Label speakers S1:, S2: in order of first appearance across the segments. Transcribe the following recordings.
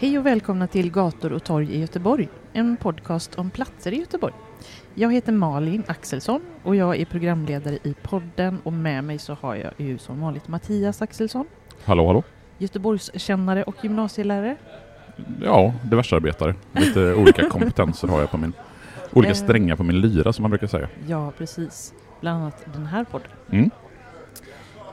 S1: Hej och välkomna till Gator och torg i Göteborg, en podcast om platser i Göteborg. Jag heter Malin Axelsson och jag är programledare i podden och med mig så har jag ju som vanligt Mattias Axelsson,
S2: Hallå, hallå?
S1: Göteborgskännare och gymnasielärare.
S2: Ja, diversarbetare. Lite olika kompetenser har jag på min... Olika
S1: Eh.
S2: strängar på min lyra som man brukar säga.
S1: Ja, precis. Bland annat den här podden.
S2: Mm.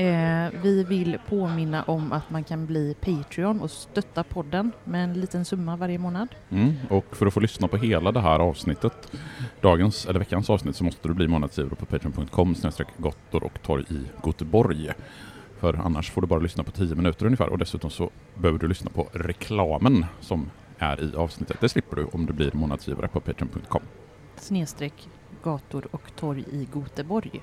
S1: Eh, vi vill påminna om att man kan bli Patreon och stötta podden med en liten summa varje månad.
S2: Mm. Och för att få lyssna på hela det här avsnittet, dagens eller veckans avsnitt, så måste du bli månadsgivare på patreon.com gottor och torg i Göteborg. För annars får du bara lyssna på 10 minuter ungefär och dessutom så behöver du lyssna på reklamen som är i avsnittet. Det slipper du om du blir månadsgivare på patreon.com.
S1: Snedstreck gator och torg i Göteborg.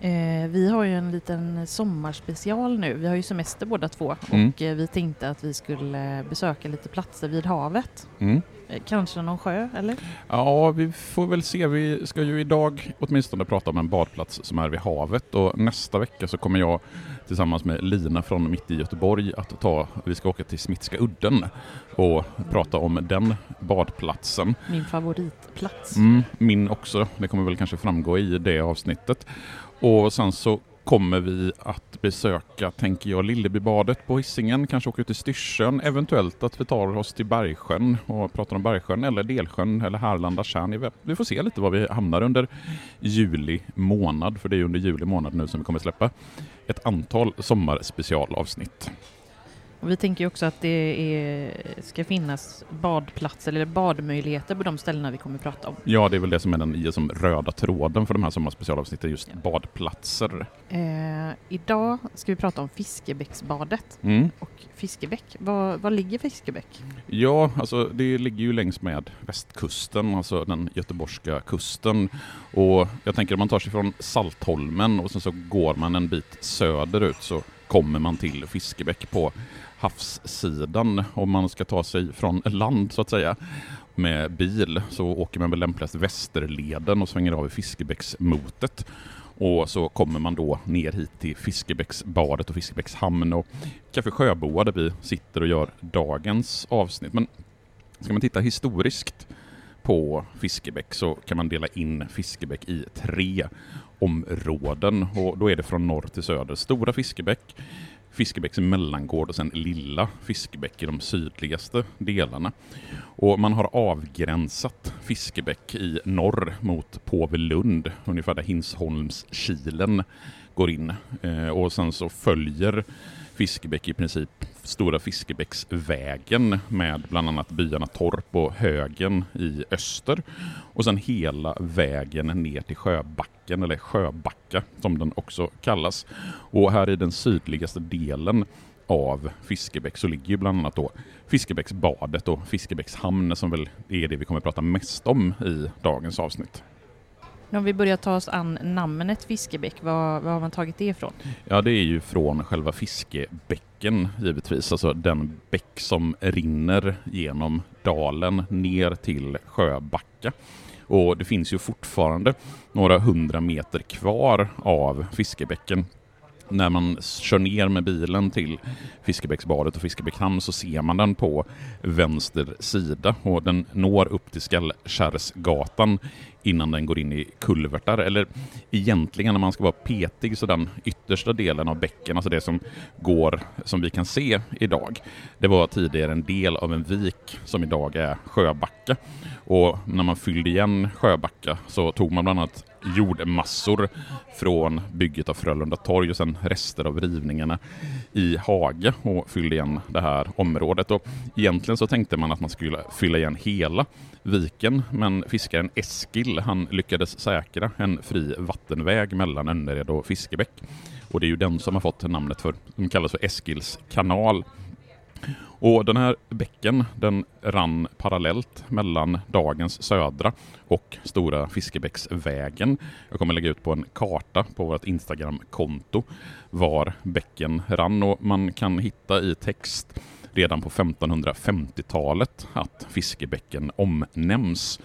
S1: Eh, vi har ju en liten sommarspecial nu. Vi har ju semester båda två
S2: Mm.
S1: och eh, vi tänkte att vi skulle besöka lite platser vid havet.
S2: Mm.
S1: Kanske någon sjö, eller?
S2: Ja, vi får väl se. Vi ska ju idag åtminstone prata om en badplats som är vid havet och nästa vecka så kommer jag tillsammans med Lina från Mitt i Göteborg att ta, vi ska åka till Smitska udden och prata om den badplatsen.
S1: Min favoritplats.
S2: Mm, min också. Det kommer väl kanske framgå i det avsnittet. Och sen så kommer vi att besöka, tänker jag, Lillebybadet på Hisingen, kanske åka ut till Styrsön, eventuellt att vi tar oss till Bergsjön och pratar om Bergsjön eller Delsjön eller Härlanda tjärn. Vi får se lite var vi hamnar under juli månad, för det är under juli månad nu som vi kommer släppa ett antal sommarspecialavsnitt.
S1: Och vi tänker också att det är, ska finnas badplatser eller badmöjligheter på de ställena vi kommer prata om.
S2: Ja, det är väl det som är den som röda tråden för de här sommarspecialavsnitten, just badplatser.
S1: Eh, idag ska vi prata om Fiskebäcksbadet
S2: Mm.
S1: och Fiskebäck. Var, var ligger Fiskebäck?
S2: Ja, alltså det ligger ju längs med västkusten, alltså den göteborgska kusten. Och jag tänker om man tar sig från Saltholmen och sen så går man en bit söderut så kommer man till Fiskebäck på havssidan. Om man ska ta sig från land så att säga med bil så åker man väl lämpligast Västerleden och svänger av i Fiskebäcksmotet. Och så kommer man då ner hit till Fiskebäcksbadet och Fiskebäcks hamn och Café Sjöboa där vi sitter och gör dagens avsnitt. Men ska man titta historiskt på Fiskebäck så kan man dela in Fiskebäck i tre områden och då är det från norr till söder. Stora Fiskebäck, Fiskebäcks mellangård och sen Lilla Fiskebäck i de sydligaste delarna. Och man har avgränsat Fiskebäck i norr mot Påvelund, ungefär där Hinsholmskilen går in. Eh, och sen så följer Fiskebäck i princip Stora Fiskebäcksvägen med bland annat byarna Torp och Högen i öster och sen hela vägen ner till Sjöbacken, eller Sjöbacka som den också kallas. Och här i den sydligaste delen av Fiskebäck så ligger ju bland annat då Fiskebäcksbadet och Fiskebäcks hamn som väl är det vi kommer att prata mest om i dagens avsnitt.
S1: Om vi börjar ta oss an namnet Fiskebäck, vad, var har man tagit det ifrån?
S2: Ja, det är ju från själva Fiskebäcken givetvis, alltså den bäck som rinner genom dalen ner till Sjöbacka. Och det finns ju fortfarande några hundra meter kvar av Fiskebäcken när man kör ner med bilen till Fiskebäcksbadet och Fiskebäckshamn så ser man den på vänster sida och den når upp till Skallkärrsgatan innan den går in i kulvertar. Eller egentligen när man ska vara petig så den yttersta delen av bäcken, alltså det som går som vi kan se idag. Det var tidigare en del av en vik som idag är Sjöbacka. Och när man fyllde igen Sjöbacka så tog man bland annat jordmassor från bygget av Frölunda torg och sen rester av rivningarna i Hage och fyllde igen det här området. Och egentligen så tänkte man att man skulle fylla igen hela viken, men fiskaren Eskil han lyckades säkra en fri vattenväg mellan Önnered och Fiskebäck. Och det är ju den som har fått namnet för, som kallas för Eskils kanal. Och den här bäcken den rann parallellt mellan dagens södra och Stora Fiskebäcksvägen. Jag kommer lägga ut på en karta på vårt Instagram-konto var bäcken rann och man kan hitta i text redan på 1550-talet att Fiskebäcken omnämns.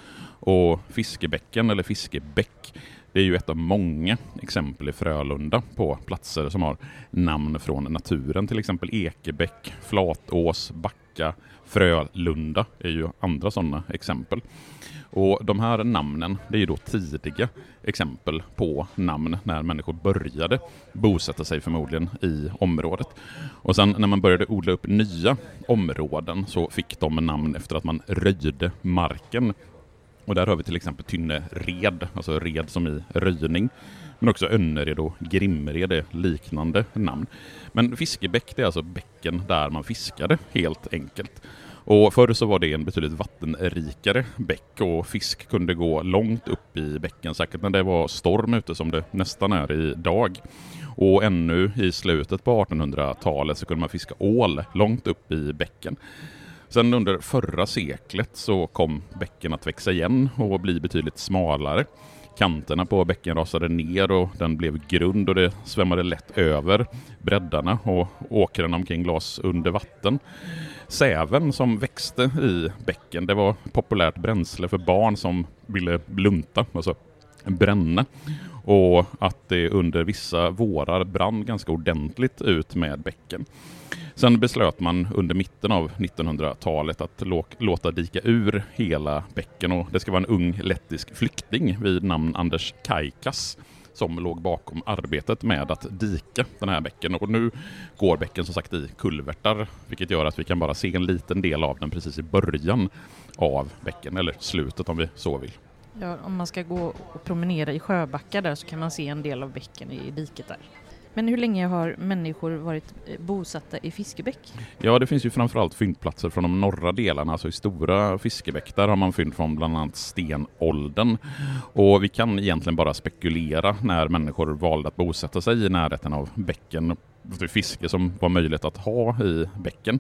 S2: Och Fiskebäcken eller Fiskebäck det är ju ett av många exempel i Frölunda på platser som har namn från naturen, till exempel Ekebäck, Flatås, Backa, Frölunda är ju andra sådana exempel. Och de här namnen, det är ju då tidiga exempel på namn när människor började bosätta sig förmodligen i området. Och sen när man började odla upp nya områden så fick de namn efter att man röjde marken och där har vi till exempel Tynnered, alltså red som i röjning. Men också Önnered och Grimred är liknande namn. Men Fiskebäck det är alltså bäcken där man fiskade, helt enkelt. Och förr så var det en betydligt vattenrikare bäck och fisk kunde gå långt upp i bäcken, säkert när det var storm ute som det nästan är idag. Och ännu i slutet på 1800-talet så kunde man fiska ål långt upp i bäcken. Sen under förra seklet så kom bäcken att växa igen och bli betydligt smalare. Kanterna på bäcken rasade ner och den blev grund och det svämmade lätt över breddarna och åkrarna omkring glas under vatten. Säven som växte i bäcken, det var populärt bränsle för barn som ville blunta, alltså bränna. Och att det under vissa vårar brann ganska ordentligt ut med bäcken. Sen beslöt man under mitten av 1900-talet att låta dika ur hela bäcken och det ska vara en ung lettisk flykting vid namn Anders Kaikas som låg bakom arbetet med att dika den här bäcken. Och nu går bäcken som sagt i kulvertar, vilket gör att vi kan bara se en liten del av den precis i början av bäcken, eller slutet om vi så vill.
S1: Ja, om man ska gå och promenera i Sjöbacka där så kan man se en del av bäcken i diket där. Men hur länge har människor varit eh, bosatta i Fiskebäck?
S2: Ja, det finns ju framförallt fyndplatser från de norra delarna, alltså i stora Fiskebäck. Där har man fynd från bland annat stenåldern. Och vi kan egentligen bara spekulera när människor valde att bosätta sig i närheten av bäcken fiske som var möjligt att ha i bäcken.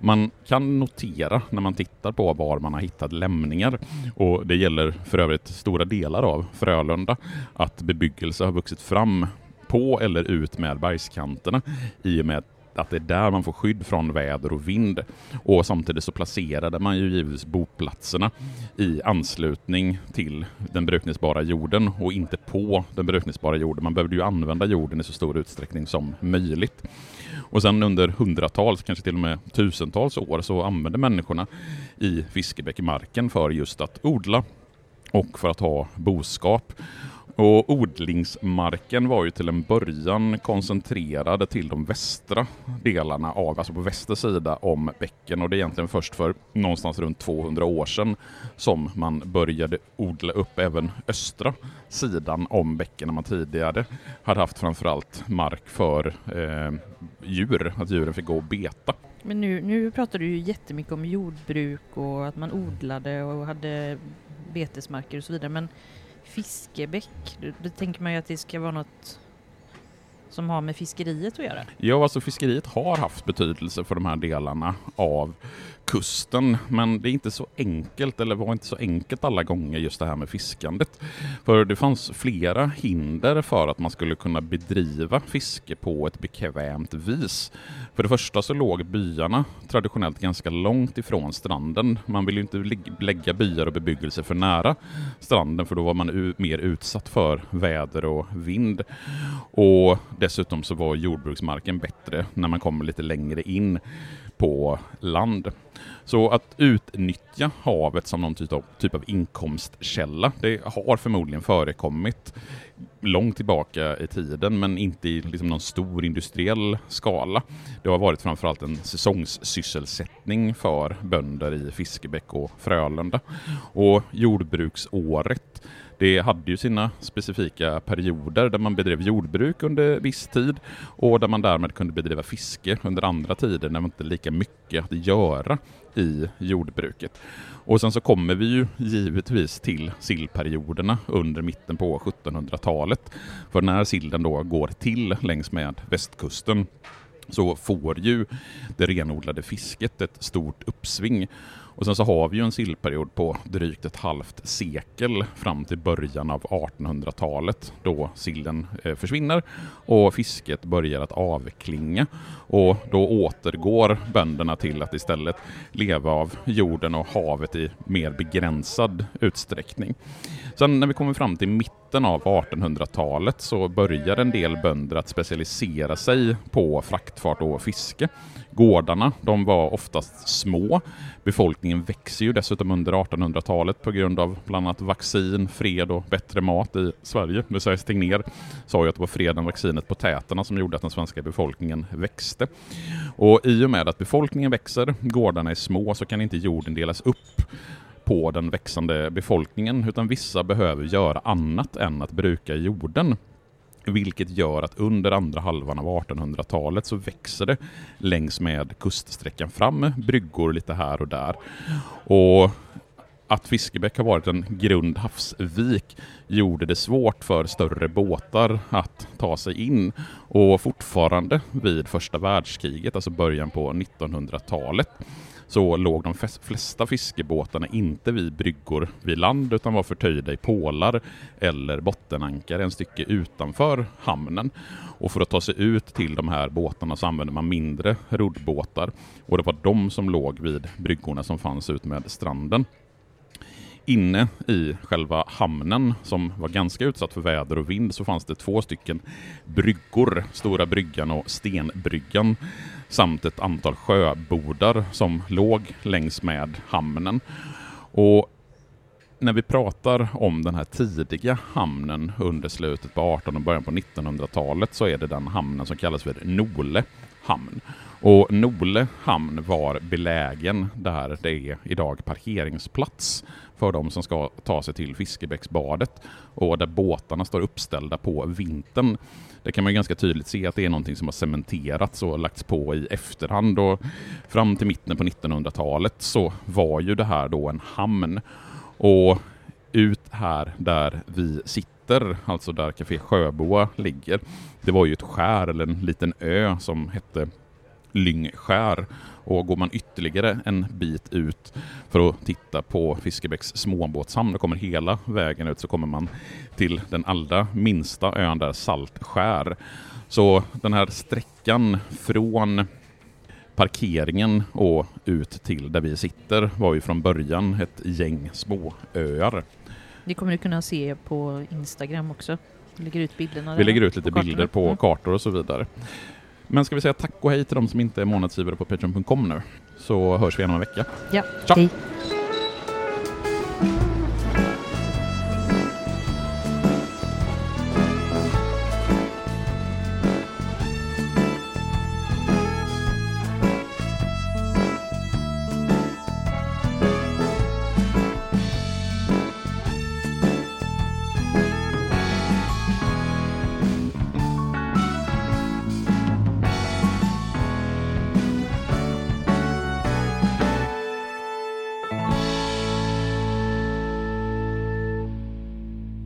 S2: Man kan notera när man tittar på var man har hittat lämningar och det gäller för övrigt stora delar av Frölunda att bebyggelse har vuxit fram på eller ut med bergskanterna i och med att det är där man får skydd från väder och vind. Och samtidigt så placerade man ju givetvis boplatserna i anslutning till den brukningsbara jorden och inte på den brukningsbara jorden. Man behövde ju använda jorden i så stor utsträckning som möjligt. Och sen under hundratals, kanske till och med tusentals år så använde människorna i Fiskebäck för just att odla och för att ha boskap. Och odlingsmarken var ju till en början koncentrerad till de västra delarna av, alltså på väster sida om bäcken och det är egentligen först för någonstans runt 200 år sedan som man började odla upp även östra sidan om bäcken när man tidigare hade haft framförallt mark för eh, djur, att djuren fick gå och beta.
S1: Men nu, nu pratar du ju jättemycket om jordbruk och att man odlade och hade betesmarker och så vidare men Fiskebäck, då, då tänker man ju att det ska vara något som har med fiskeriet att göra?
S2: Ja, alltså fiskeriet har haft betydelse för de här delarna av kusten, men det är inte så enkelt, eller var inte så enkelt alla gånger just det här med fiskandet. För det fanns flera hinder för att man skulle kunna bedriva fiske på ett bekvämt vis. För det första så låg byarna traditionellt ganska långt ifrån stranden. Man ville ju inte lägga byar och bebyggelse för nära stranden, för då var man mer utsatt för väder och vind. Och dessutom så var jordbruksmarken bättre när man kommer lite längre in på land. Så att utnyttja havet som någon typ av, typ av inkomstkälla, det har förmodligen förekommit långt tillbaka i tiden, men inte i liksom någon stor industriell skala. Det har varit framförallt en säsongssysselsättning för bönder i Fiskebäck och Frölunda. Och jordbruksåret det hade ju sina specifika perioder där man bedrev jordbruk under viss tid och där man därmed kunde bedriva fiske under andra tider när man inte lika mycket att göra i jordbruket. Och sen så kommer vi ju givetvis till sillperioderna under mitten på 1700-talet. För när sillen då går till längs med västkusten så får ju det renodlade fisket ett stort uppsving. Och sen så har vi ju en sillperiod på drygt ett halvt sekel fram till början av 1800-talet då sillen eh, försvinner och fisket börjar att avklinga. Och då återgår bönderna till att istället leva av jorden och havet i mer begränsad utsträckning. Sen när vi kommer fram till mitten av 1800-talet så börjar en del bönder att specialisera sig på fraktfart och fiske. Gårdarna de var oftast små. Befolkningen växer ju dessutom under 1800-talet på grund av bland annat vaccin, fred och bättre mat i Sverige. Messias Tegnér sa ju att det var freden, vaccinet, potäterna som gjorde att den svenska befolkningen växte. Och i och med att befolkningen växer, gårdarna är små, så kan inte jorden delas upp på den växande befolkningen, utan vissa behöver göra annat än att bruka jorden. Vilket gör att under andra halvan av 1800-talet så växer det längs med kuststräckan fram bryggor lite här och där. Och att Fiskebäck har varit en grund havsvik gjorde det svårt för större båtar att ta sig in. Och fortfarande vid första världskriget, alltså början på 1900-talet, så låg de flesta fiskebåtarna inte vid bryggor vid land utan var förtöjda i pålar eller bottenankare en stycke utanför hamnen. Och för att ta sig ut till de här båtarna så använde man mindre roddbåtar och det var de som låg vid bryggorna som fanns ut med stranden inne i själva hamnen som var ganska utsatt för väder och vind så fanns det två stycken bryggor, Stora bryggan och Stenbryggan samt ett antal sjöbodar som låg längs med hamnen. Och när vi pratar om den här tidiga hamnen under slutet på 1800 och början på 1900-talet så är det den hamnen som kallas för Nole hamn. Och Nole hamn var belägen där det är idag parkeringsplats för de som ska ta sig till Fiskebäcksbadet. Och där båtarna står uppställda på vintern. Det kan man ganska tydligt se att det är någonting som har cementerats och lagts på i efterhand. Och fram till mitten på 1900-talet så var ju det här då en hamn. Och ut här där vi sitter, alltså där Café Sjöboa ligger, det var ju ett skär eller en liten ö som hette Lyngskär. Och går man ytterligare en bit ut för att titta på Fiskebäcks småbåtshamn och kommer hela vägen ut så kommer man till den allra minsta ön där, Saltskär. Så den här sträckan från parkeringen och ut till där vi sitter var ju från början ett gäng småöar.
S1: Det kommer du kunna se på Instagram också. Vi lägger ut bilderna.
S2: Vi lägger ut lite bilder på mm. kartor och så vidare. Men ska vi säga tack och hej till de som inte är månadsgivare på Patreon.com nu, så hörs vi igen om en vecka.
S1: Ja, Ciao. hej.